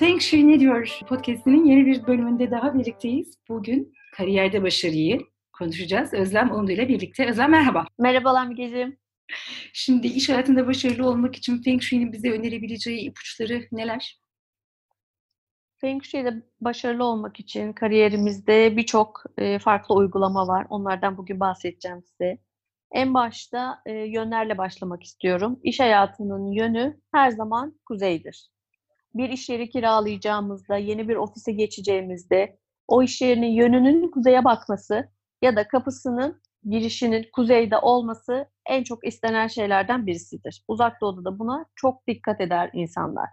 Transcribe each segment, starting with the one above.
Feng Shui ne diyor podcastinin yeni bir bölümünde daha birlikteyiz. Bugün kariyerde başarıyı konuşacağız. Özlem Ondu ile birlikte. Özlem merhaba. Merhabalar Mügeciğim. Şimdi iş hayatında başarılı olmak için Feng Shui'nin bize önerebileceği ipuçları neler? Feng Shui'de başarılı olmak için kariyerimizde birçok e, farklı uygulama var. Onlardan bugün bahsedeceğim size. En başta e, yönlerle başlamak istiyorum. İş hayatının yönü her zaman kuzeydir. Bir iş yeri kiralayacağımızda, yeni bir ofise geçeceğimizde o iş yerinin yönünün kuzeye bakması ya da kapısının girişinin kuzeyde olması en çok istenen şeylerden birisidir. Uzak Doğu'da da buna çok dikkat eder insanlar.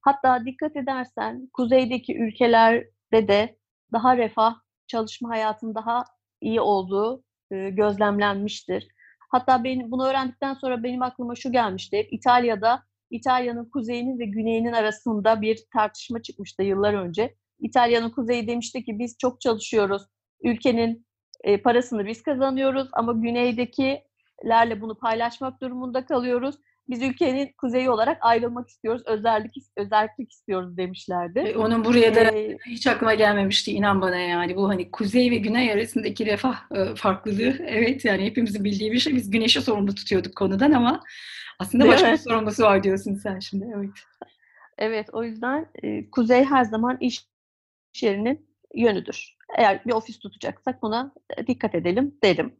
Hatta dikkat edersen kuzeydeki ülkelerde de daha refah, çalışma hayatının daha iyi olduğu e, gözlemlenmiştir. Hatta benim bunu öğrendikten sonra benim aklıma şu gelmişti. İtalya'da İtalya'nın kuzeyinin ve güneyinin arasında bir tartışma çıkmıştı yıllar önce. İtalya'nın kuzeyi demişti ki biz çok çalışıyoruz. Ülkenin e, parasını biz kazanıyoruz ama güneydekilerle bunu paylaşmak durumunda kalıyoruz. Biz ülkenin kuzeyi olarak ayrılmak istiyoruz, özellik özellik istiyoruz demişlerdi. E, onun buraya da ee, hiç aklıma gelmemişti inan bana yani bu hani kuzey ve güney arasındaki refah e, farklılığı evet yani hepimizin bildiği bir şey. Biz güneşi sorumlu tutuyorduk konudan ama aslında başka bir sorumlusu var diyorsun sen şimdi evet. Evet o yüzden e, kuzey her zaman iş yerinin yönüdür. Eğer bir ofis tutacaksak buna dikkat edelim derim.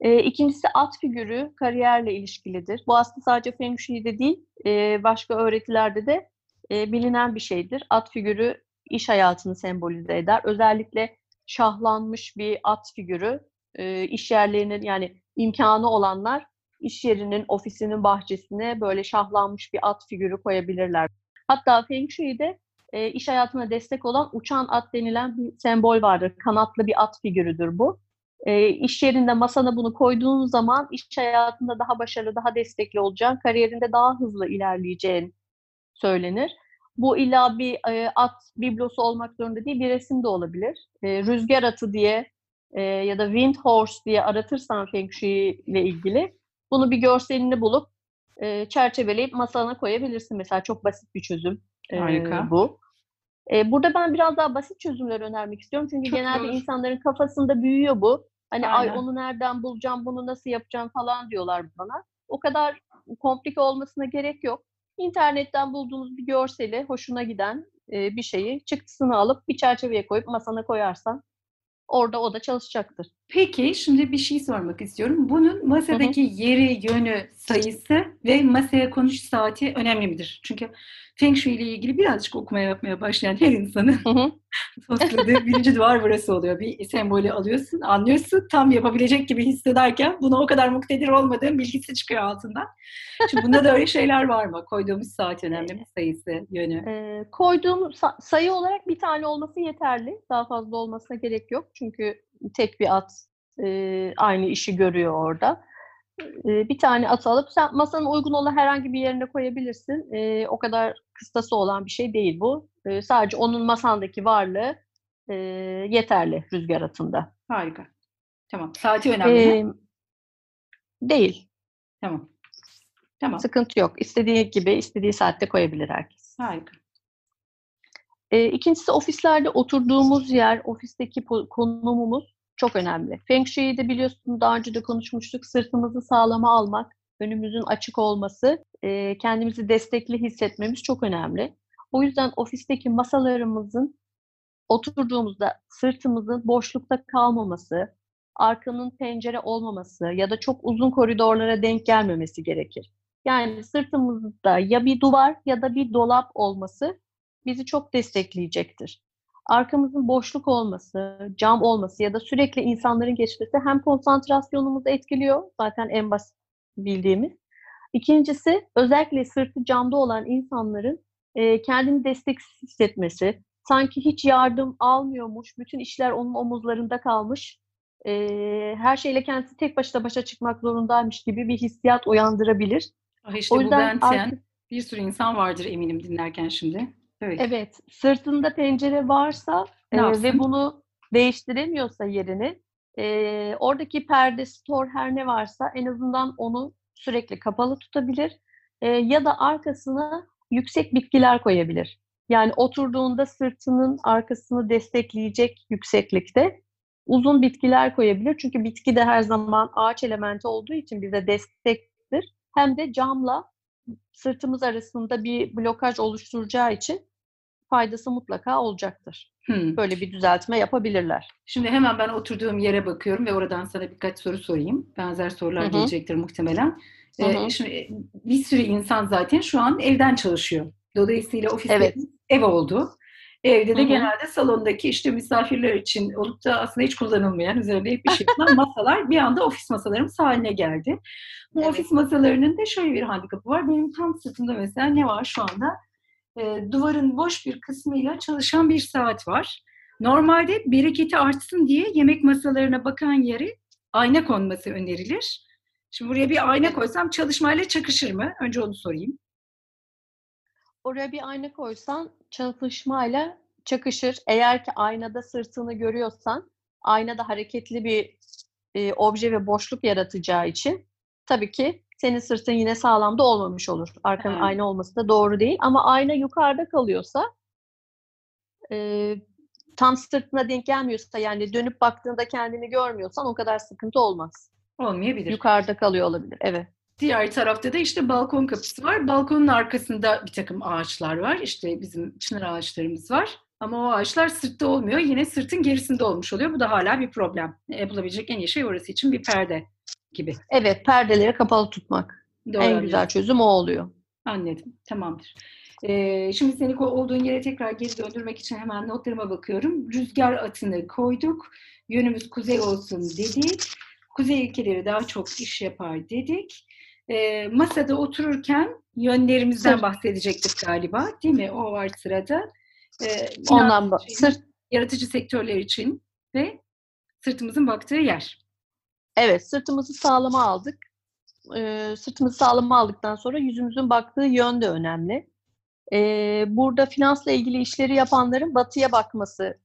E, ikincisi at figürü kariyerle ilişkilidir. Bu aslında sadece Feng Shui'de değil, e, başka öğretilerde de e, bilinen bir şeydir. At figürü iş hayatını sembolize eder. Özellikle şahlanmış bir at figürü e, iş yerlerinin yani imkanı olanlar iş yerinin, ofisinin bahçesine böyle şahlanmış bir at figürü koyabilirler. Hatta Feng Shui'de e, iş hayatına destek olan uçan at denilen bir sembol vardır. Kanatlı bir at figürüdür bu e, iş yerinde masana bunu koyduğun zaman iş hayatında daha başarılı, daha destekli olacağın, kariyerinde daha hızlı ilerleyeceğin söylenir. Bu illa bir e, at biblosu olmak zorunda değil, bir resim de olabilir. E, rüzgar atı diye e, ya da wind horse diye aratırsan Feng Shui ile ilgili bunu bir görselini bulup e, çerçeveleyip masana koyabilirsin. Mesela çok basit bir çözüm e, Harika. bu. E, burada ben biraz daha basit çözümler önermek istiyorum. Çünkü çok genelde doğru. insanların kafasında büyüyor bu. Hani Aynen. ay onu nereden bulacağım, bunu nasıl yapacağım falan diyorlar bana. O kadar komplike olmasına gerek yok. İnternetten bulduğunuz bir görseli, hoşuna giden e, bir şeyi çıktısını alıp bir çerçeveye koyup masana koyarsan orada o da çalışacaktır. Peki şimdi bir şey sormak istiyorum. Bunun masadaki hı hı. yeri, yönü, sayısı ve masaya konuş saati önemli midir? Çünkü Feng Shui ile ilgili birazcık okumaya yapmaya başlayan her insanın tosladığı birinci duvar burası oluyor. Bir sembolü alıyorsun, anlıyorsun, tam yapabilecek gibi hissederken buna o kadar muktedir olmadığın bilgisi çıkıyor altından. Şimdi bunda da öyle şeyler var mı? Koyduğumuz saat önemli mi? Sayısı, yönü? E, koyduğum sa- sayı olarak bir tane olması yeterli. Daha fazla olmasına gerek yok. Çünkü tek bir at e, aynı işi görüyor orada bir tane at alıp sen masanın uygun olan herhangi bir yerine koyabilirsin. o kadar kıstası olan bir şey değil bu. sadece onun masandaki varlığı yeterli rüzgar atında. Harika. Tamam. Saati önemli ee, mi? Değil. Tamam. Tamam. Sıkıntı yok. İstediği gibi, istediği saatte koyabilir herkes. Harika. E, ikincisi ofislerde oturduğumuz yer, ofisteki konumumuz çok önemli. Feng Shui'de biliyorsun daha önce de konuşmuştuk. Sırtımızı sağlama almak, önümüzün açık olması, e, kendimizi destekli hissetmemiz çok önemli. O yüzden ofisteki masalarımızın oturduğumuzda sırtımızın boşlukta kalmaması, arkanın pencere olmaması ya da çok uzun koridorlara denk gelmemesi gerekir. Yani sırtımızda ya bir duvar ya da bir dolap olması bizi çok destekleyecektir arkamızın boşluk olması, cam olması ya da sürekli insanların geçmesi hem konsantrasyonumuzu etkiliyor. Zaten en basit bildiğimiz. İkincisi özellikle sırtı camda olan insanların e, kendini desteksiz hissetmesi, sanki hiç yardım almıyormuş, bütün işler onun omuzlarında kalmış, e, her şeyle kendisi tek başına başa çıkmak zorundaymış gibi bir hissiyat uyandırabilir. Ah işte o yüzden bu artık... bir sürü insan vardır eminim dinlerken şimdi. Evet. Evet. Sırtında tencere varsa e, ve bunu değiştiremiyorsa yerini e, oradaki perde, store her ne varsa en azından onu sürekli kapalı tutabilir. E, ya da arkasına yüksek bitkiler koyabilir. Yani oturduğunda sırtının arkasını destekleyecek yükseklikte uzun bitkiler koyabilir. Çünkü bitki de her zaman ağaç elementi olduğu için bize destektir. Hem de camla sırtımız arasında bir blokaj oluşturacağı için faydası mutlaka olacaktır. Hmm. Böyle bir düzeltme yapabilirler. Şimdi hemen ben oturduğum yere bakıyorum ve oradan sana birkaç soru sorayım. Benzer sorular Hı hı. gelecektir muhtemelen. Hı Ee, şimdi e, bir sürü insan zaten şu an evden çalışıyor. Dolayısıyla ofisler Evet. ev oldu. Evde de Hı hı. genelde salondaki işte misafirler için olup da aslında hiç kullanılmayan, üzerinde hiçbir şey yapılan masalar bir anda ofis masalarımız haline geldi. Bu Evet. ofis masalarının da şöyle bir handikapı var. Benim tam sırtımda mesela ne var şu anda? Ee, duvarın boş bir kısmıyla çalışan bir saat var. Normalde bereketi artsın diye yemek masalarına bakan yere ayna konması önerilir. Şimdi buraya bir ayna koysam çalışmayla çakışır mı? Önce onu sorayım. Oraya bir ayna koysan çalışmayla çakışır. Eğer ki aynada sırtını görüyorsan aynada hareketli bir e, obje ve boşluk yaratacağı için tabii ki senin sırtın yine sağlamda olmamış olur. Arkanın He. ayna olması da doğru değil. Ama ayna yukarıda kalıyorsa e, tam sırtına denk gelmiyorsa yani dönüp baktığında kendini görmüyorsan o kadar sıkıntı olmaz. Olmayabilir. Yukarıda kalıyor olabilir. Evet. Diğer tarafta da işte balkon kapısı var. Balkonun arkasında bir takım ağaçlar var. İşte bizim çınar ağaçlarımız var. Ama o ağaçlar sırtta olmuyor. Yine sırtın gerisinde olmuş oluyor. Bu da hala bir problem. Yapılabilecek en iyi şey orası için bir perde gibi. Evet, perdeleri kapalı tutmak. Doğru en anladım. güzel çözüm o oluyor. Anladım. Tamamdır. Ee, şimdi seni olduğun yere tekrar geri döndürmek için hemen notlarıma bakıyorum. Rüzgar atını koyduk. Yönümüz kuzey olsun dedik. Kuzey ülkeleri daha çok iş yapar dedik. Ee, masada otururken yönlerimizden Sırt. bahsedecektik galiba. Değil mi? O var sırada. Ee, Ondan şey, Sırt yaratıcı sektörler için ve sırtımızın baktığı yer. Evet, sırtımızı sağlama aldık. Ee, sırtımızı sağlama aldıktan sonra yüzümüzün baktığı yön de önemli. Ee, burada finansla ilgili işleri yapanların batıya bakması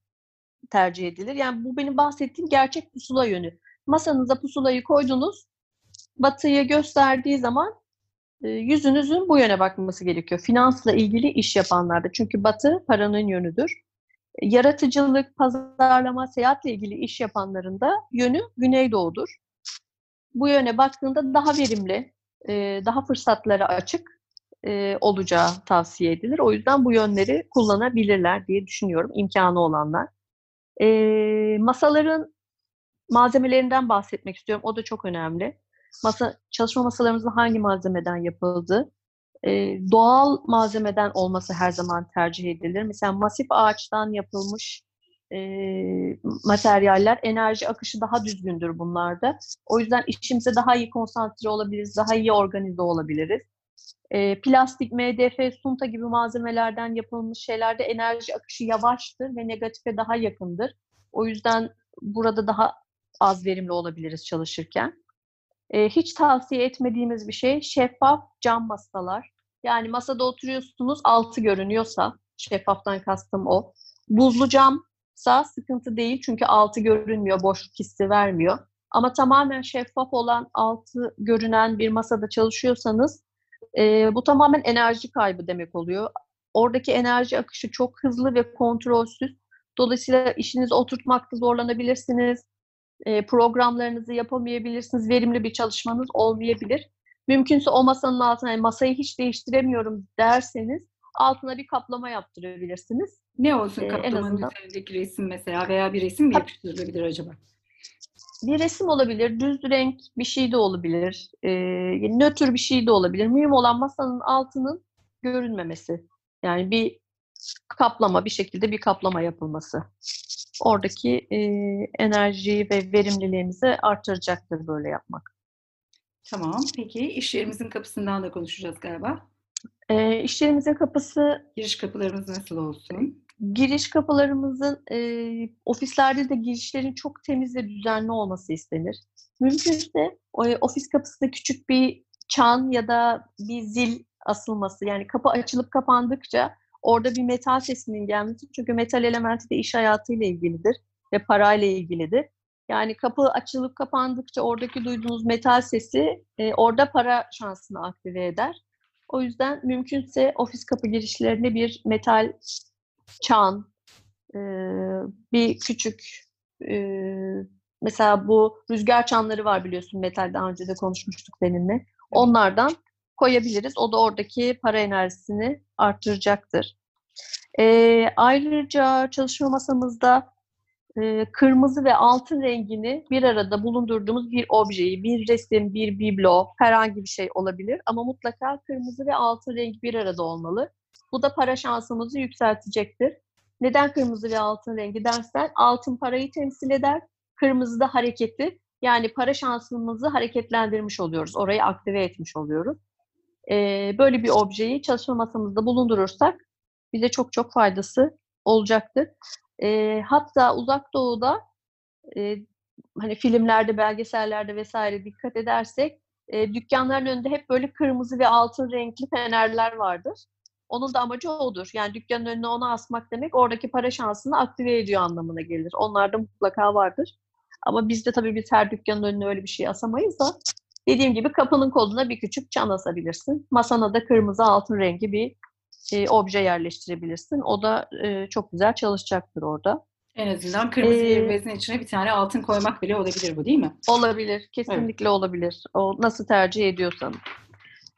tercih edilir. Yani bu benim bahsettiğim gerçek pusula yönü. Masanıza pusulayı koydunuz, batıyı gösterdiği zaman e, yüzünüzün bu yöne bakması gerekiyor. Finansla ilgili iş yapanlarda. Çünkü batı paranın yönüdür. Yaratıcılık, pazarlama, seyahatle ilgili iş yapanların da yönü güneydoğudur. Bu yöne baktığında daha verimli, e, daha fırsatlara açık e, olacağı tavsiye edilir. O yüzden bu yönleri kullanabilirler diye düşünüyorum imkanı olanlar. E, masaların malzemelerinden bahsetmek istiyorum. O da çok önemli. Masa çalışma masalarımızın hangi malzemeden yapıldığı, e, doğal malzemeden olması her zaman tercih edilir. Mesela masif ağaçtan yapılmış e, materyaller, enerji akışı daha düzgündür bunlarda. O yüzden işimize daha iyi konsantre olabiliriz, daha iyi organize olabiliriz. E, plastik, MDF, sunta gibi malzemelerden yapılmış şeylerde enerji akışı yavaştır ve negatife daha yakındır. O yüzden burada daha az verimli olabiliriz çalışırken. E, hiç tavsiye etmediğimiz bir şey şeffaf cam masalar. Yani masada oturuyorsunuz altı görünüyorsa, şeffaftan kastım o. Buzlu camsa sıkıntı değil çünkü altı görünmüyor, boşluk hissi vermiyor. Ama tamamen şeffaf olan altı görünen bir masada çalışıyorsanız e, bu tamamen enerji kaybı demek oluyor. Oradaki enerji akışı çok hızlı ve kontrolsüz. Dolayısıyla işinizi oturtmakta zorlanabilirsiniz. E, programlarınızı yapamayabilirsiniz. Verimli bir çalışmanız olmayabilir. Mümkünse o masanın altına, yani masayı hiç değiştiremiyorum derseniz altına bir kaplama yaptırabilirsiniz. Ne olsun Ee, en kaplamanın azından- üzerindeki resim mesela veya bir resim mi yapıştırılabilir acaba? Bir resim olabilir, düz renk bir şey de olabilir, e, nötr bir şey de olabilir. Mühim olan masanın altının görünmemesi. Yani bir kaplama, bir şekilde bir kaplama yapılması. Oradaki e, enerjiyi ve verimliliğinizi artıracaktır böyle yapmak. Tamam. Peki iş yerimizin kapısından da konuşacağız galiba. E, iş yerimizin kapısı Giriş kapılarımız nasıl olsun? Giriş kapılarımızın e, ofislerde de girişlerin çok temiz ve düzenli olması istenir. Mümkünse e, ofis kapısında küçük bir çan ya da bir zil asılması yani kapı açılıp kapandıkça orada bir metal sesinin gelmesi çünkü metal elementi de iş hayatıyla ilgilidir ve parayla ilgilidir. Yani kapı açılıp kapandıkça oradaki duyduğunuz metal sesi e, orada para şansını aktive eder. O yüzden mümkünse ofis kapı girişlerine bir metal çan, e, bir küçük e, mesela bu rüzgar çanları var biliyorsun metal daha önce de konuşmuştuk seninle. Onlardan koyabiliriz. O da oradaki para enerjisini arttıracaktır. E, ayrıca çalışma masamızda e, kırmızı ve altın rengini bir arada bulundurduğumuz bir objeyi, bir resim, bir biblo, herhangi bir şey olabilir. Ama mutlaka kırmızı ve altın renk bir arada olmalı. Bu da para şansımızı yükseltecektir. Neden kırmızı ve altın rengi dersen altın parayı temsil eder, kırmızı da hareketi. Yani para şansımızı hareketlendirmiş oluyoruz, orayı aktive etmiş oluyoruz. Ee, böyle bir objeyi çalışma masamızda bulundurursak bize çok çok faydası olacaktır. E, hatta uzak doğuda e, hani filmlerde, belgesellerde vesaire dikkat edersek e, dükkanların önünde hep böyle kırmızı ve altın renkli fenerler vardır. Onun da amacı odur. Yani dükkanın önüne onu asmak demek oradaki para şansını aktive ediyor anlamına gelir. Onlarda mutlaka vardır. Ama bizde tabii biz her dükkanın önüne öyle bir şey asamayız da dediğim gibi kapının koluna bir küçük çan asabilirsin. Masana da kırmızı altın rengi bir e, obje yerleştirebilirsin. O da e, çok güzel çalışacaktır orada. En azından kırmızı ee, bezin içine bir tane altın koymak bile olabilir bu değil mi? Olabilir. Kesinlikle evet. olabilir. O nasıl tercih ediyorsan.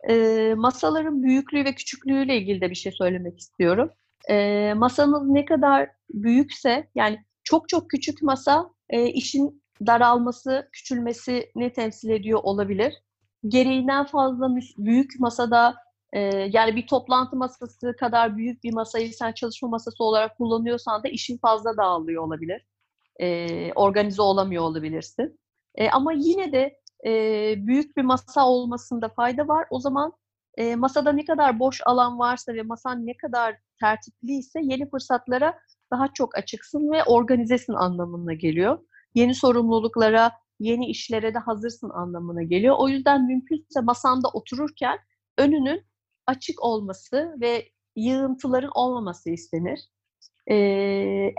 E, masaların büyüklüğü ve küçüklüğüyle ilgili de bir şey söylemek istiyorum. E, masanız ne kadar büyükse yani çok çok küçük masa e, işin daralması, küçülmesini temsil ediyor olabilir. Gereğinden fazla büyük masada ee, yani bir toplantı masası kadar büyük bir masayı sen çalışma masası olarak kullanıyorsan da işin fazla dağılıyor olabilir. Ee, organize olamıyor olabilirsin. Ee, ama yine de e, büyük bir masa olmasında fayda var. O zaman e, masada ne kadar boş alan varsa ve masan ne kadar tertipliyse yeni fırsatlara daha çok açıksın ve organizesin anlamına geliyor. Yeni sorumluluklara, yeni işlere de hazırsın anlamına geliyor. O yüzden mümkünse masanda otururken önünün açık olması ve yığıntıların olmaması istenir. Ee,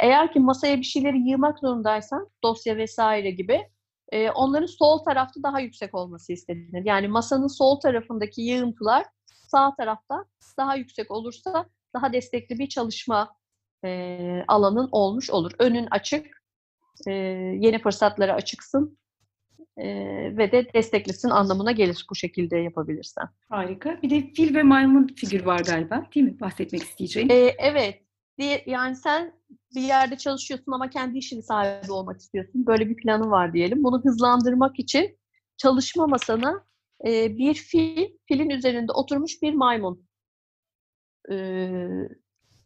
eğer ki masaya bir şeyleri yığmak zorundaysan, dosya vesaire gibi, e, onların sol tarafta daha yüksek olması istenir. Yani masanın sol tarafındaki yığıntılar sağ tarafta daha yüksek olursa daha destekli bir çalışma e, alanın olmuş olur. Önün açık, e, yeni fırsatlara açıksın e, ve de desteklesin anlamına gelir bu şekilde yapabilirsen. Harika. Bir de fil ve maymun figür var galiba değil mi? Bahsetmek isteyeceğim. E, evet. Yani sen bir yerde çalışıyorsun ama kendi işini sahibi olmak istiyorsun. Böyle bir planın var diyelim. Bunu hızlandırmak için çalışma masana e, bir fil, filin üzerinde oturmuş bir maymun e,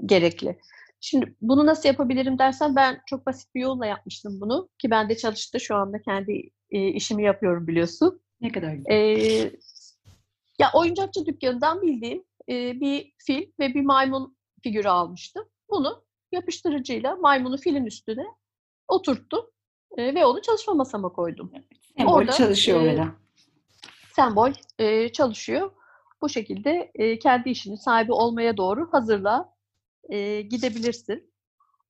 gerekli. Şimdi bunu nasıl yapabilirim dersen ben çok basit bir yolla yapmıştım bunu ki bende çalıştı şu anda kendi e, işimi yapıyorum biliyorsun. Ne kadar güzel. E, ya oyuncakçı dükkanından bildiğim e, bir fil ve bir maymun figürü almıştım. Bunu yapıştırıcıyla maymunu filin üstüne oturttum e, ve onu çalışma masama koydum. Sembol Orada, çalışıyor e, orada. Sembol e, çalışıyor. Bu şekilde e, kendi işinin sahibi olmaya doğru hazırla e, gidebilirsin.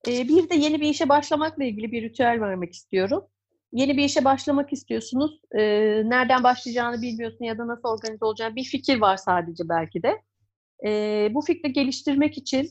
E, bir de yeni bir işe başlamakla ilgili bir ritüel vermek istiyorum yeni bir işe başlamak istiyorsunuz. E, nereden başlayacağını bilmiyorsun ya da nasıl organize olacağını bir fikir var sadece belki de. E, bu fikri geliştirmek için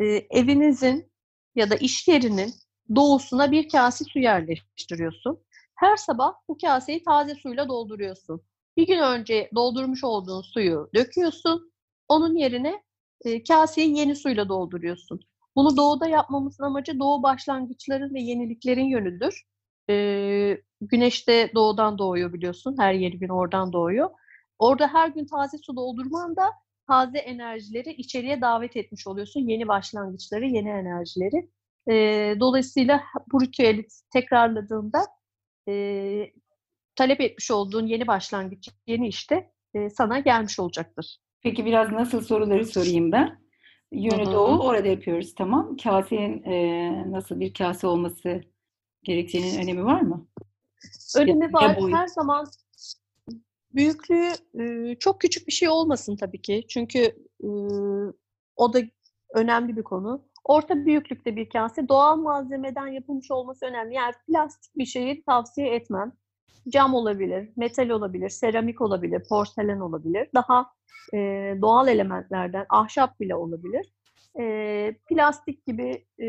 e, evinizin ya da iş yerinin doğusuna bir kase su yerleştiriyorsun. Her sabah bu kaseyi taze suyla dolduruyorsun. Bir gün önce doldurmuş olduğun suyu döküyorsun. Onun yerine e, kaseyi yeni suyla dolduruyorsun. Bunu doğuda yapmamızın amacı doğu başlangıçların ve yeniliklerin yönüdür. E, güneş de doğudan doğuyor biliyorsun. Her yeni gün oradan doğuyor. Orada her gün taze su doldurman da taze enerjileri içeriye davet etmiş oluyorsun. Yeni başlangıçları, yeni enerjileri. E, dolayısıyla bu ritüeli tekrarladığında e, talep etmiş olduğun yeni başlangıç, yeni işte e, sana gelmiş olacaktır. Peki biraz nasıl soruları sorayım ben? Yönü Hı-hı. doğu orada yapıyoruz tamam. Kasenin e, nasıl bir kase olması gerektiğinin önemi var mı? Önemi var. Her zaman büyüklüğü e, çok küçük bir şey olmasın tabii ki. Çünkü e, o da önemli bir konu. Orta büyüklükte bir kase doğal malzemeden yapılmış olması önemli. Yani plastik bir şeyi tavsiye etmem. Cam olabilir, metal olabilir, seramik olabilir, porselen olabilir. Daha e, doğal elementlerden ahşap bile olabilir. E, plastik gibi e,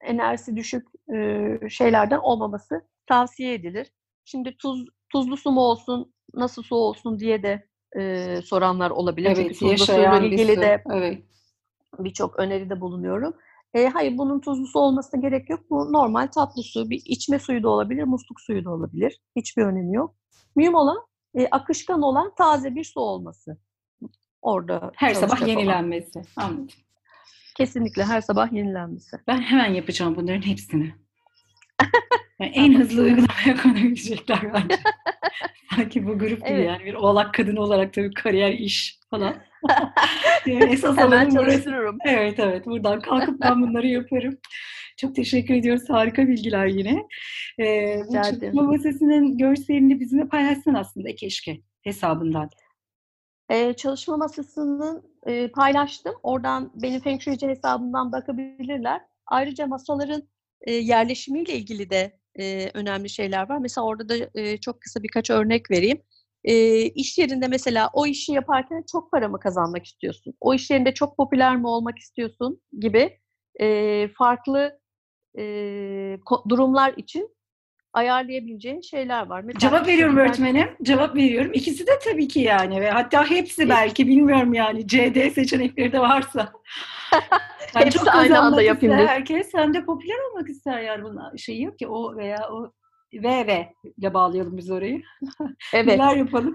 enerjisi düşük e, şeylerden olmaması tavsiye edilir. Şimdi tuz tuzlu su mu olsun, nasıl su olsun diye de e, soranlar olabilir. Çünkü Evet, tuzlu suyla ilgili de Evet. birçok öneride bulunuyorum. E, hayır bunun tuzlu su olmasına gerek yok. Bu normal tatlı su, bir içme suyu da olabilir, musluk suyu da olabilir. Hiçbir önemi yok. Mühim olan e, akışkan olan taze bir su olması. Orada Her sabah olan. yenilenmesi. Anladım. Kesinlikle her sabah yenilenmesi. Ben hemen yapacağım bunların hepsini. Yani en hızlı uygulamaya konabilecekler bence. Sanki bu grup gibi Evet. yani bir oğlak kadını olarak tabii kariyer iş falan. Yani esas Hemen alanım burası. çalıştırırım. Evet evet buradan kalkıp ben bunları yaparım. Çok teşekkür ediyoruz. Harika bilgiler yine. Ee, bu çalışma masasının görselini bizimle paylaşsın aslında keşke hesabından. Ee, çalışma masasının e, paylaştım. Oradan benim Feng Shui'ci hesabımdan bakabilirler. Ayrıca masaların e, yerleşimiyle ilgili de e, önemli şeyler var. Mesela orada da e, çok kısa birkaç örnek vereyim. E, iş yerinde mesela o işi yaparken çok para mı kazanmak istiyorsun? O iş yerinde çok popüler mi olmak istiyorsun gibi e, farklı e, durumlar için ayarlayabileceğin şeyler var. Mesela Cevap veriyorum birkaç- öğretmenim. Cevap veriyorum. İkisi de tabii ki yani ve hatta hepsi belki bilmiyorum yani CD seçenekleri de varsa. Yani Hepsi çok aynı anda yapayım herkes hem de popüler olmak ister yani bunun şeyi yok ki o veya o ve ile bağlayalım biz orayı. Evet. Neler yapalım?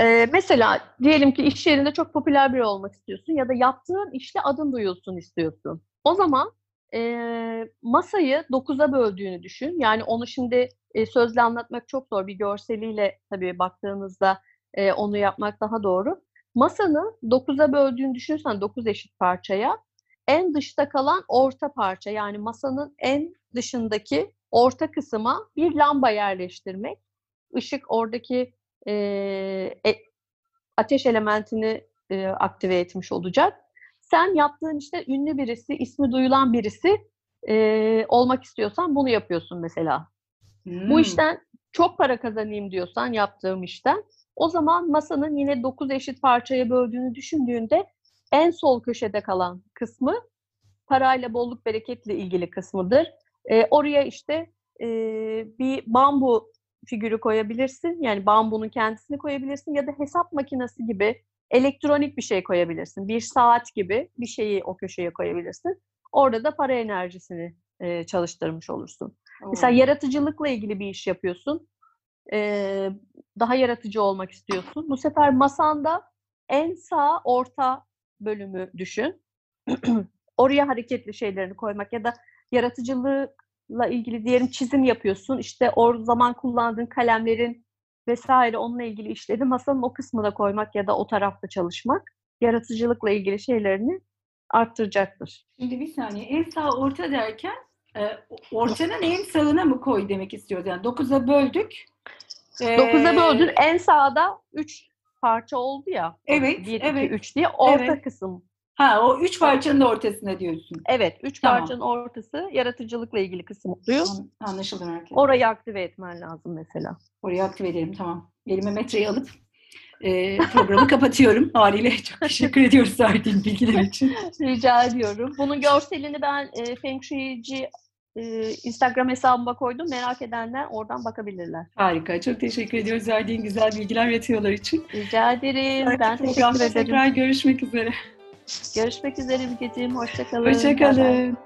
Ee, mesela diyelim ki iş yerinde çok popüler biri olmak istiyorsun ya da yaptığın işte adın duyulsun istiyorsun. O zaman e, masayı 9'a böldüğünü düşün. Yani onu şimdi e, sözle anlatmak çok zor. Bir görseliyle tabii baktığınızda e, onu yapmak daha doğru. Masanı 9'a böldüğünü düşünürsen 9 eşit parçaya en dışta kalan orta parça yani masanın en dışındaki orta kısma bir lamba yerleştirmek. Işık oradaki e, e, ateş elementini e, aktive etmiş olacak. Sen yaptığın işte ünlü birisi, ismi duyulan birisi e, olmak istiyorsan bunu yapıyorsun mesela. Hmm. Bu işten çok para kazanayım diyorsan yaptığım işten o zaman masanın yine 9 eşit parçaya böldüğünü düşündüğünde en sol köşede kalan kısmı parayla bolluk bereketle ilgili kısmıdır. E, oraya işte e, bir bambu figürü koyabilirsin. Yani bambunun kendisini koyabilirsin ya da hesap makinesi gibi elektronik bir şey koyabilirsin. Bir saat gibi bir şeyi o köşeye koyabilirsin. Orada da para enerjisini e, çalıştırmış olursun. Mesela Oo. yaratıcılıkla ilgili bir iş yapıyorsun. Ee, daha yaratıcı olmak istiyorsun. Bu sefer masanda en sağ orta bölümü düşün. Oraya hareketli şeylerini koymak ya da yaratıcılıkla ilgili diyelim çizim yapıyorsun. İşte o zaman kullandığın kalemlerin vesaire onunla ilgili işleri masanın o kısmına koymak ya da o tarafta çalışmak yaratıcılıkla ilgili şeylerini arttıracaktır. Şimdi bir saniye en sağ orta derken e, ortanın en sağına mı koy demek istiyoruz? Yani 9'a böldük. Ee, 9'a böldün en sağda 3 parça oldu ya. Evet, 1, 2, evet. 3 diye orta Evet. kısım. Ha o üç parçanın da ortasına diyorsun. Evet 3 Tamam. parçanın ortası yaratıcılıkla ilgili kısım oluyor. An- Anlaşıldı herkes. Orayı aktive etmen lazım mesela. Orayı aktive edelim tamam. Elime metreyi alıp e, programı kapatıyorum. Haliyle çok teşekkür ediyoruz verdiğin bilgiler için. Rica ediyorum. Bunun görselini ben e, Feng Shui'ci e, Instagram hesabıma koydum. Merak edenler oradan bakabilirler. Harika. Çok teşekkür ediyoruz verdiğin güzel bilgiler ve tüyolar için. Rica ederim. Ben Sonraki teşekkür ederim. Tekrar görüşmek üzere. Görüşmek üzere Bilgeciğim. Hoşçakalın. Hoşçakalın.